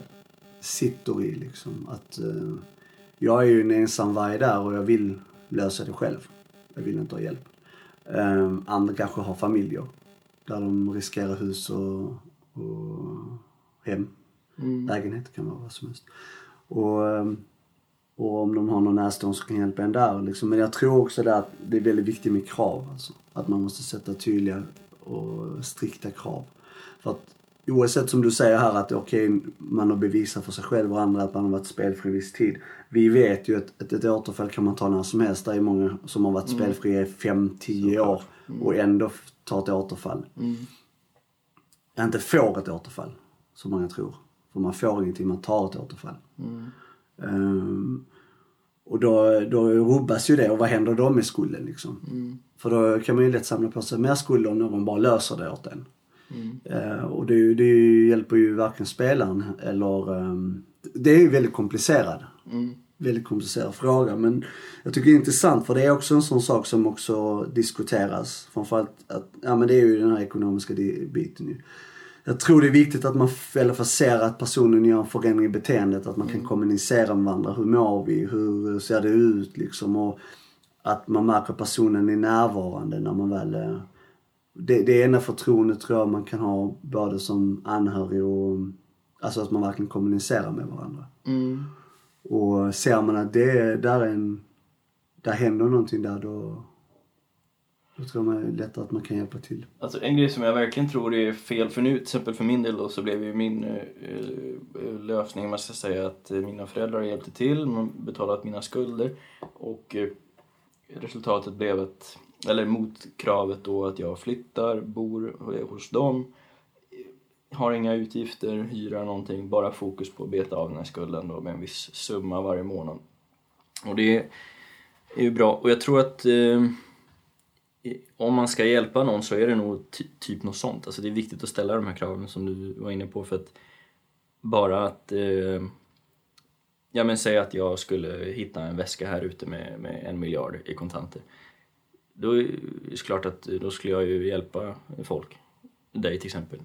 sitter i liksom. Att eh, jag är ju en ensam varg där och jag vill lösa det själv. Jag vill inte ha hjälp. Um, andra kanske har familjer. Där de riskerar hus och, och hem. Lägenhet kan vara vad som helst. Och, ehm, och om de har någon närstående som kan hjälpa en där. Liksom. Men jag tror också där att det är väldigt viktigt med krav. Alltså. Att man måste sätta tydliga och strikta krav. För att oavsett som du säger här att okej, man har bevisat för sig själv och andra att man har varit spelfri viss tid. Vi vet ju att ett, ett återfall kan man ta när som helst. Det är många som har varit spelfria i 5-10 år och ändå tar ett återfall. Inte får ett återfall, som många tror. För man får ingenting, man tar ett återfall. Ehm, och då, då rubbas ju det och vad händer då med skulden liksom? För då kan man ju lätt samla på sig mer skuld om någon bara löser det åt en. Eh, och det, det hjälper ju varken spelaren eller... ehm, det är ju väldigt komplicerat. väldigt komplicerad fråga. Men jag tycker det är intressant för det är också en sån sak som också diskuteras. Framförallt att, ja men det är ju den här ekonomiska biten ju. Jag tror det är viktigt att man i alla fall ser att personen gör en förändring i beteendet. Att man kan kommunicera med varandra. Hur mår vi? Hur ser det ut liksom? Och att man märker att personen är närvarande när man väl... Det, det ena förtroendet tror jag man kan ha både som anhörig och... Alltså att man verkligen kommunicerar med varandra. Mm. Och ser man att det där är en... Där händer någonting där då... Då tror jag man är lättare att man kan hjälpa till. Alltså en grej som jag verkligen tror är fel, för nu till exempel för min del då, så blev ju min eh, eh, lösning, man ska säga att eh, mina föräldrar hjälpte till, man betalat mina skulder och eh, resultatet blev att, eller mot kravet då att jag flyttar, bor hos dem, har inga utgifter, hyra någonting, bara fokus på att beta av den här skulden då med en viss summa varje månad. Och det är ju bra och jag tror att eh, om man ska hjälpa någon så är det nog ty- typ något sånt. Alltså det är viktigt att ställa de här kraven som du var inne på för att bara att eh, ja men säg att jag skulle hitta en väska här ute med, med en miljard i kontanter. Då är det klart att då skulle jag ju hjälpa folk. Dig till exempel.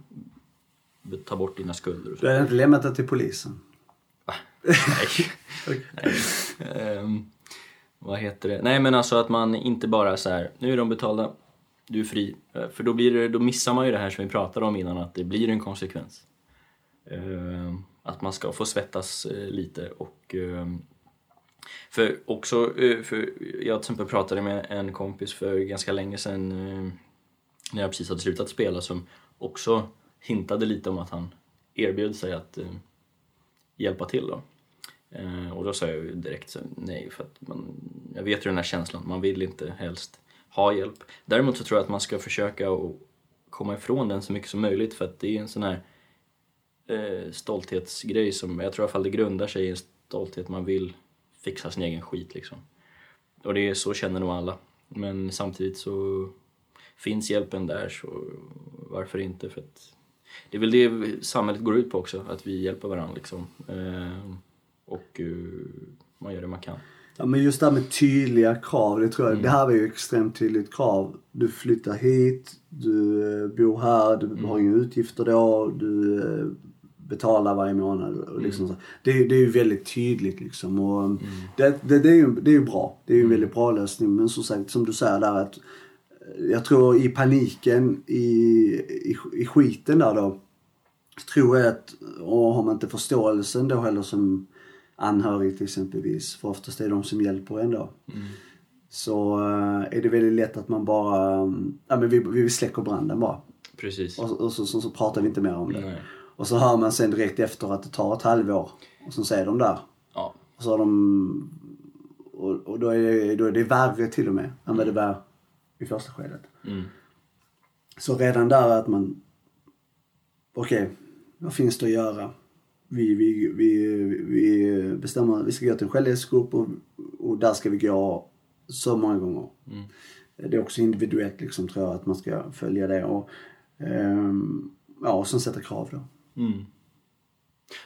Ta bort dina skulder och så. Du hade inte lämnat det till polisen? <laughs> Nej. Nej. Ehm, vad heter det? Nej men alltså att man inte bara så här, nu är de betalda, du är fri. Eh, För då, blir det, då missar man ju det här som vi pratade om innan, att det blir en konsekvens. Ehm, att man ska få svettas eh, lite och ehm, för också, eh, för jag till exempel pratade med en kompis för ganska länge sedan eh, när jag precis hade slutat spela som också hintade lite om att han erbjöd sig att eh, hjälpa till då. Och då sa jag direkt så, nej för att man, jag vet ju den här känslan, man vill inte helst ha hjälp. Däremot så tror jag att man ska försöka att komma ifrån den så mycket som möjligt för att det är en sån här eh, stolthetsgrej som jag tror i alla fall det grundar sig i en stolthet man vill fixa sin egen skit liksom. Och det är så känner nog alla. Men samtidigt så finns hjälpen där så varför inte? För att det är väl det samhället går ut på också, att vi hjälper varandra liksom. Eh, och eh, man gör det man kan. Ja men just det här med tydliga krav, det tror jag, det här var ju extremt tydligt krav. Du flyttar hit, du eh, bor här, du har inga utgifter då, du betalar varje månad. Och liksom så. Det, det är ju väldigt tydligt liksom. Och det, det, det, är ju, det är ju bra. Det är ju en väldigt bra lösning. Men som sagt, som du säger där att eh, jag tror i paniken, i, i, i skiten där då, tror jag att, och har man inte förståelsen då heller som anhörig till exempelvis, för oftast är det de som hjälper en då. Så eh, är det väldigt lätt att man bara, mm, ja men vi, vi släcker branden bara. Precis. Och, och så, så, så pratar vi inte mer om det. Nej. Och så hör man sen direkt efter att det tar ett halvår. Och så säger de där. Ja. Och så har de, och, och då, är det, då är det värre till och med än vad det var i första skedet. Mm. Så redan där att man, okej, vad finns det att göra? Vi, vi, vi, vi bestämmer, vi ska gå till en självhjälpsgrupp och, och där ska vi gå så många gånger. Mm. Det är också individuellt liksom tror jag att man ska följa det och, ehm, ja, och sen sätta krav då. Mm.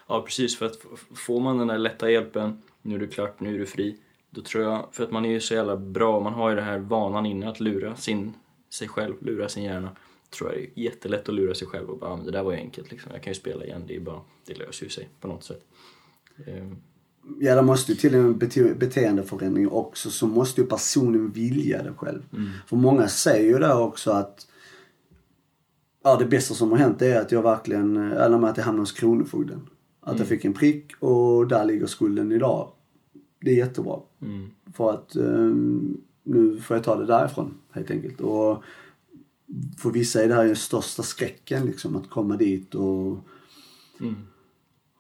Ja, precis. För att får man den där lätta hjälpen, nu är det klart, nu är du fri. Då tror jag, för att man är ju så jävla bra, man har ju den här vanan inne att lura sin, sig själv, lura sin hjärna. Tror jag det är jättelätt att lura sig själv och bara, "Ah, men det där var ju enkelt liksom. Jag kan ju spela igen, det är bara, det löser ju sig på något sätt. Ehm, Ja, det måste ju till en bete beteendeförändring också så måste ju personen vilja det själv. För många säger ju där också att ja, det bästa som har hänt är att jag verkligen, eller med att jag hamnade hos Kronofogden. Att jag fick en prick och där ligger skulden idag. Det är jättebra. Mm. För att um, nu får jag ta det därifrån helt enkelt. Och för vissa är det här den största skräcken liksom att komma dit och Mm.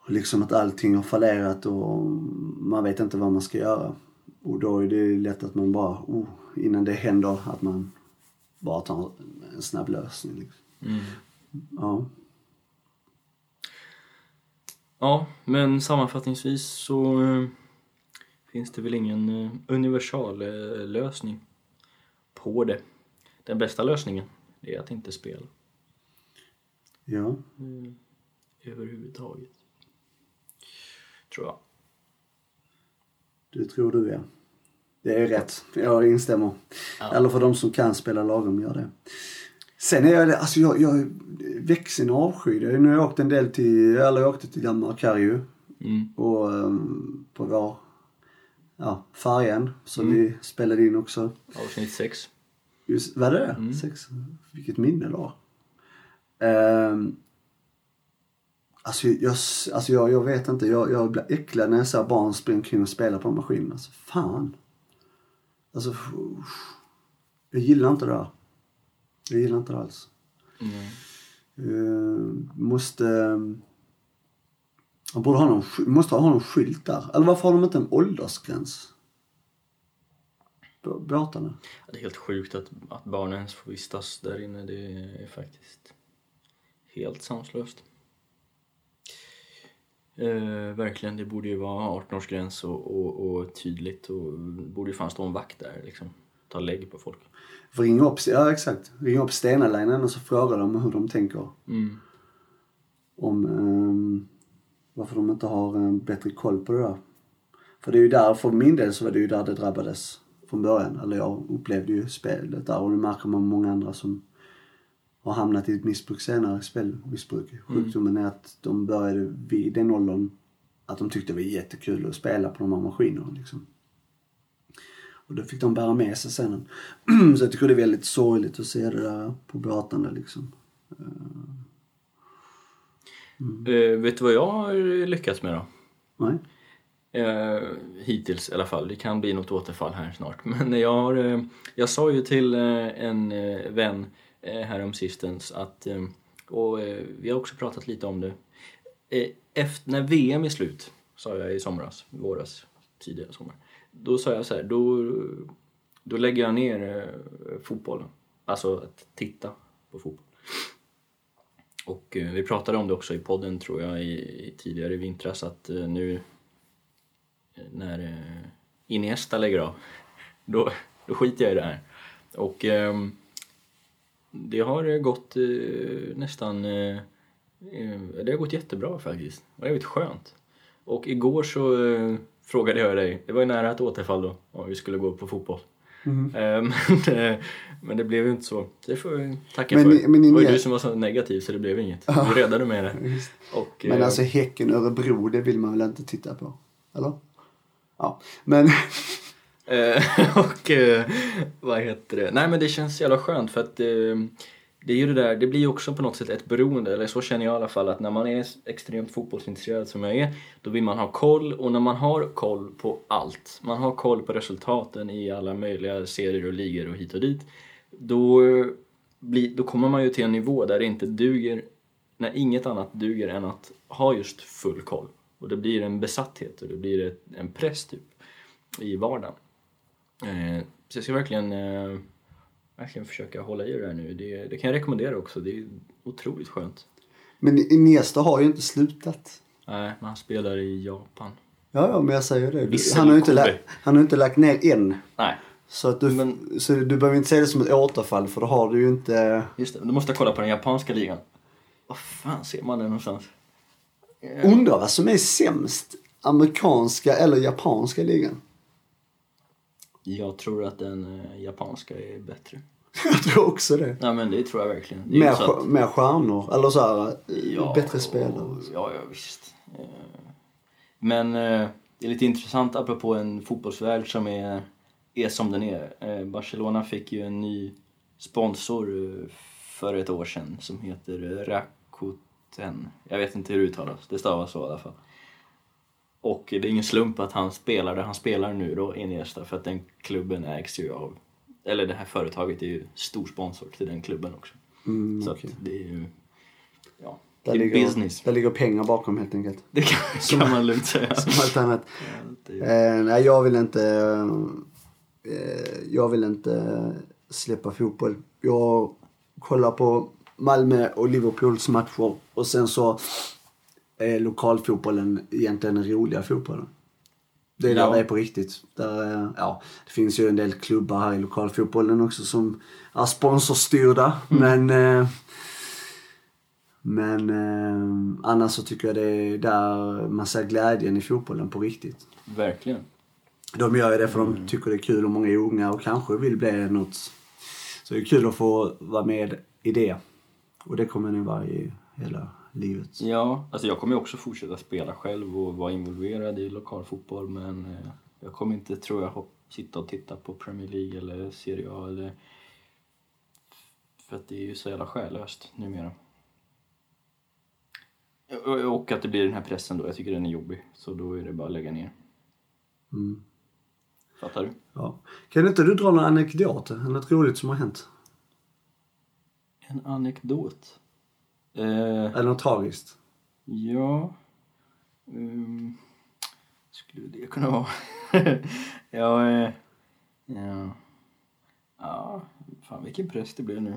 och liksom att allting har fallerat och man vet inte vad man ska göra. Och då är det lätt att man bara, oh, innan det händer, att man bara tar en snabb lösning. Liksom. Mm. Ja. Ja, men sammanfattningsvis så eh, finns det väl ingen eh, universal eh, lösning på det. Den bästa lösningen är att inte spela ja. överhuvudtaget. Tror jag. Det tror du ja. Det är rätt. Jag instämmer. Ja. Eller för de som kan spela lagom gör det. Sen är jag alltså jag, jag växer en avsky. Jag har nu åkt en del till, eller jag åkte till Danmark här ju. Mm. Och um, på vår, ja, färjan som Mm. vi spelade in också. Avsnitt 6. Just, var det det? Mm. Sex? Vilket minne då. Um, alltså jag, alltså jag, jag vet inte, jag, jag blir äcklad när jag ser barn springa omkring och spela på maskinen. Alltså fan. Alltså, jag gillar inte det där. Jag gillar inte det alls. Mm. Uh, måste... Man borde ha någon, måste ha någon skylt där. Eller varför har de inte en åldersgräns? Båtarna. Det är helt sjukt att, att barnen ens får vistas där inne. Det är faktiskt helt sanslöst. Eh, verkligen, det borde ju vara 18-årsgräns och, och, och tydligt och det borde ju fan stå en vakt där liksom. Ta lägg på folk. Ringa upp, ja exakt. Ringa upp Stena Line och så fråga dem hur de tänker. Mm. Om ehm, varför de inte har en bättre koll på det där. För det är ju där, för min del så var det ju där det drabbades från början. Eller jag upplevde ju spelet där och det märker man många andra som har hamnat i ett missbruk senare, spelmissbruk. Sjukdomen är att de började vid den åldern att de tyckte det var jättekul att spela på de här maskinerna liksom. Och det fick de bära med sig sen. <clears throat> så jag tycker det är väldigt sorgligt att se det där på båtarna liksom. Eh, vet du vad jag har lyckats med då? Nej? Eh, hittills i alla fall. Det kan bli något återfall här snart. <laughs> Men jag, har, eh, jag sa ju till en vän här om sistens att, och vi har också pratat lite om det. Efter, när VM är slut, sa jag i somras, våras, tidigare sommar. Då sa jag så här, då, då lägger jag ner eh, fotbollen. Alltså att titta på fotboll. Och eh, vi pratade om det också i podden tror jag i, i tidigare i vintras att eh, nu när Iniesta lägger av, <laughs> då, då skiter jag i det här. Och ehm, det har gått eh, nästan... Eh, det har gått jättebra faktiskt. Och det har varit skönt. Och igår så frågade jag dig, det var ju nära ett återfall då, om vi skulle gå på fotboll. Eh, <laughs> men, men det blev ju inte så. Det får vi tacka Men för. men det var ju du som var så negativ så det blev inget. Du räddade där. Visst. Och, Men eh, alltså Häcken-Örebro, det vill man väl inte titta på? Eller? Ja, men... <laughs> Eh, <laughs> och vad heter det? Nej men det känns jävla skönt för att det är ju det där, det blir ju också på något sätt ett beroende, eller så känner jag i alla fall att när man är extremt fotbollsintresserad som jag är, då vill man ha koll och när man har koll på allt, man har koll på resultaten i alla möjliga serier och ligor och hit och dit, då, eh, blir, då kommer man ju till en nivå där det inte duger, när inget annat duger än att ha just full koll. Och det blir en besatthet och det blir ett, en press typ i vardagen. Eh, så jag ska verkligen, eh, verkligen försöka hålla i det här nu. Det, det kan jag rekommendera också. Det är otroligt skönt. Men Iniesta har ju inte slutat. Nej, men han spelar i Japan. Ja, ja, men jag säger det. Han har ju inte, lagt, han har inte lagt ner än. Nej, Så, att du, Men- så du behöver inte se det som ett återfall för då har du ju inte... just det. Du måste kolla på den japanska ligan. Vad fan ser man den någonstans? Undrar vad som är sämst. Amerikanska eller japanska ligan? Jag tror att den eh, japanska är bättre. <laughs> Jag tror också det. Nej men det tror jag verkligen. Det Mer, att- mer stjärnor. Eller så här, Ja, bättre spelare. Ja, ja visst. Eh, Men eh, det är lite intressant apropå en fotbollsvärld som är, är som den är. Barcelona fick ju en ny sponsor för ett år sedan som heter Rakuten. Jag vet inte hur det uttalas, det stavas så i alla fall. Och det är ingen slump att han spelar där han spelar nu då, Iniesta, för att den klubben ägs ju av, eller det här företaget är ju stor sponsor till den klubben också. Mm, Så att det är ju, ja, Där det är ligger, business. där ligger pengar bakom helt enkelt. Det kan, kan man lugnt säga. Som allt annat. Ja, Eh, nej, jag vill inte... Eh, jag vill inte släppa fotboll. Jag kollar på Malmö och Liverpools matcher och sen så är lokalfotbollen egentligen den roliga fotbollen. Det är där Ja. det är på riktigt. Där, eh, ja, det finns ju en del klubbar här i lokalfotbollen också som är sponsorstyrda. Men, eh, men eh, annars så tycker jag det är där man ser glädjen i fotbollen på riktigt. Verkligen. De gör ju det för de tycker det är kul och många är unga och kanske vill bli något. Så det är kul att få vara med i det. Och det kommer ni vara i hela livet. Ja, alltså jag kommer ju också fortsätta spela själv och vara involverad i lokal fotboll men eh, jag kommer inte, tror jag, sitta och titta på Premier League eller Serie A eller... För att det är ju så jävla själlöst numera. Och- Och att det blir den här pressen då, jag tycker den är jobbig. Så då är det bara att lägga ner. Mm. Fattar du? Ja. Kan inte du dra någon anekdot? Något roligt som har hänt? En anekdot. Eh, Eller något tragiskt? Ja. Um, skulle det kunna vara? <laughs> ja, eh, ja. Ja, fan vilken press det blev nu.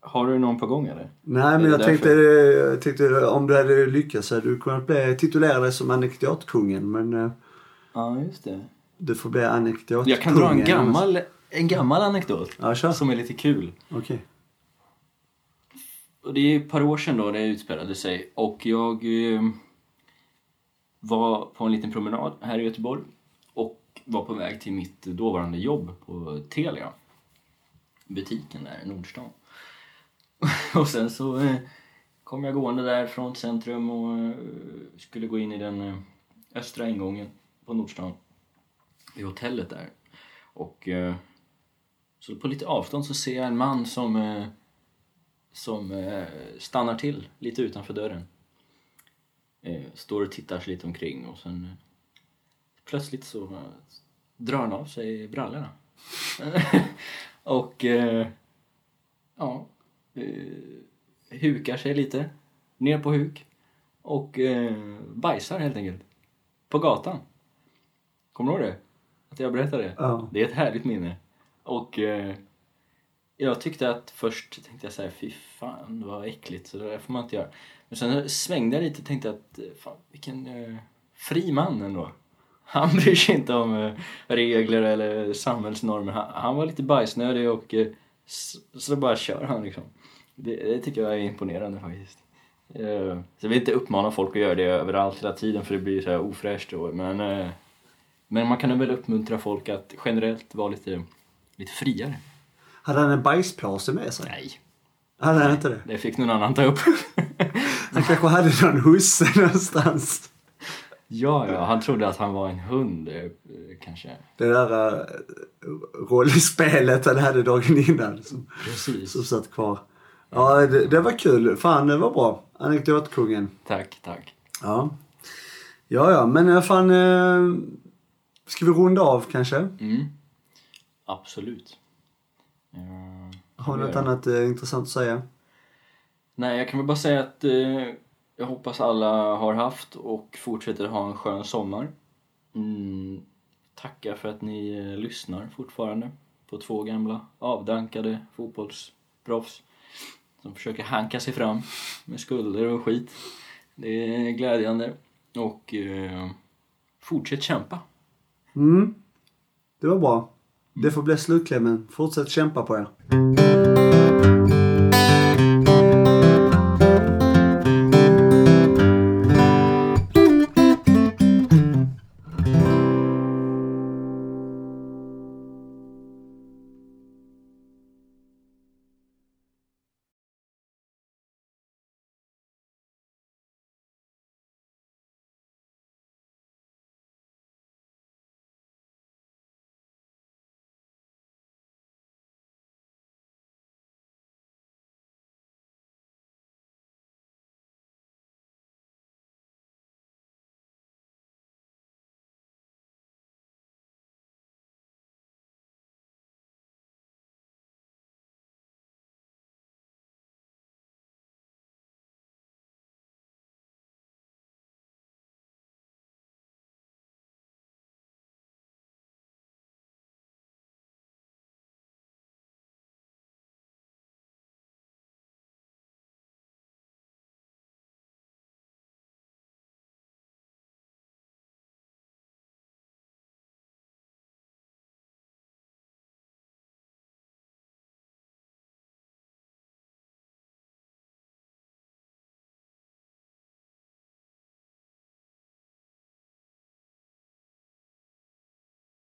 Har du någon på gång eller? Nej, men jag tänkte, jag tänkte om du hade lyckats så hade du kunnat bli, titulera dig som anekdotkungen. Men eh, Ja, just det. du får bli anekdotkungen. Jag kan dra en gammal, en gammal anekdot. Ja. Som är lite kul. Okej. Och det är ett par år sedan då det utspelade sig och jag eh, var på en liten promenad här i Göteborg och var på väg till mitt dåvarande jobb på Telia. Butiken där i Nordstan. <laughs> och sen så eh, kom jag gående där från centrum och eh, skulle gå in i den eh, östra ingången på Nordstan. I hotellet där. Och eh, så på lite avstånd så ser jag en man som eh, som eh, stannar till lite utanför dörren. Eh, står och tittar sig lite omkring och sen eh, plötsligt så eh, drar han av sig brallorna. <laughs> och eh, ja, eh, hukar sig lite, ner på huk och eh, bajsar helt enkelt. På gatan. Kommer du ihåg det? Att jag berättade det? Ja. Det är ett härligt minne. Och jag tyckte att först tänkte jag så här, fy fan vad äckligt, så det där får man inte göra. Men sen svängde jag lite och tänkte att, eh, fan vilken eh, fri man ändå. Han <laughs> bryr sig inte om eh, regler eller samhällsnormer. Han, han var lite bajsnödig och eh, så, så bara kör han liksom. Det, det tycker jag är imponerande faktiskt. Eh, så jag vill inte uppmana folk att göra det överallt hela tiden för det blir så här ofräscht då. Men, eh, men man kan väl uppmuntra folk att generellt vara lite, lite friare. Hade han en bajspåse med sig? Nej, Hade han inte det? det fick någon annan ta upp. <laughs> Han kanske hade någon husse <laughs> någonstans. ja, ja, han trodde att han var en hund eh, kanske. Det där uh, rollspelet han hade dagen innan som, Precis. som satt kvar. Ja, det, det var kul. Fan, det var bra. Anekdotkungen. Tack, tack. Ja. Ja, ja, men eh, fan... Uh, ska vi runda av kanske? Mm. Absolut. Ja, Har du något annat eh, intressant att säga? Nej, jag kan väl bara säga att eh, jag hoppas alla har haft och fortsätter ha en skön sommar. Mm, tacka för att ni eh, lyssnar fortfarande på två gamla avdankade fotbollsproffs som försöker hanka sig fram med skulder och skit. Det är glädjande. Och eh, fortsätt kämpa. Mm. Det var bra. Det får bli slutklämmen. Fortsätt kämpa på er.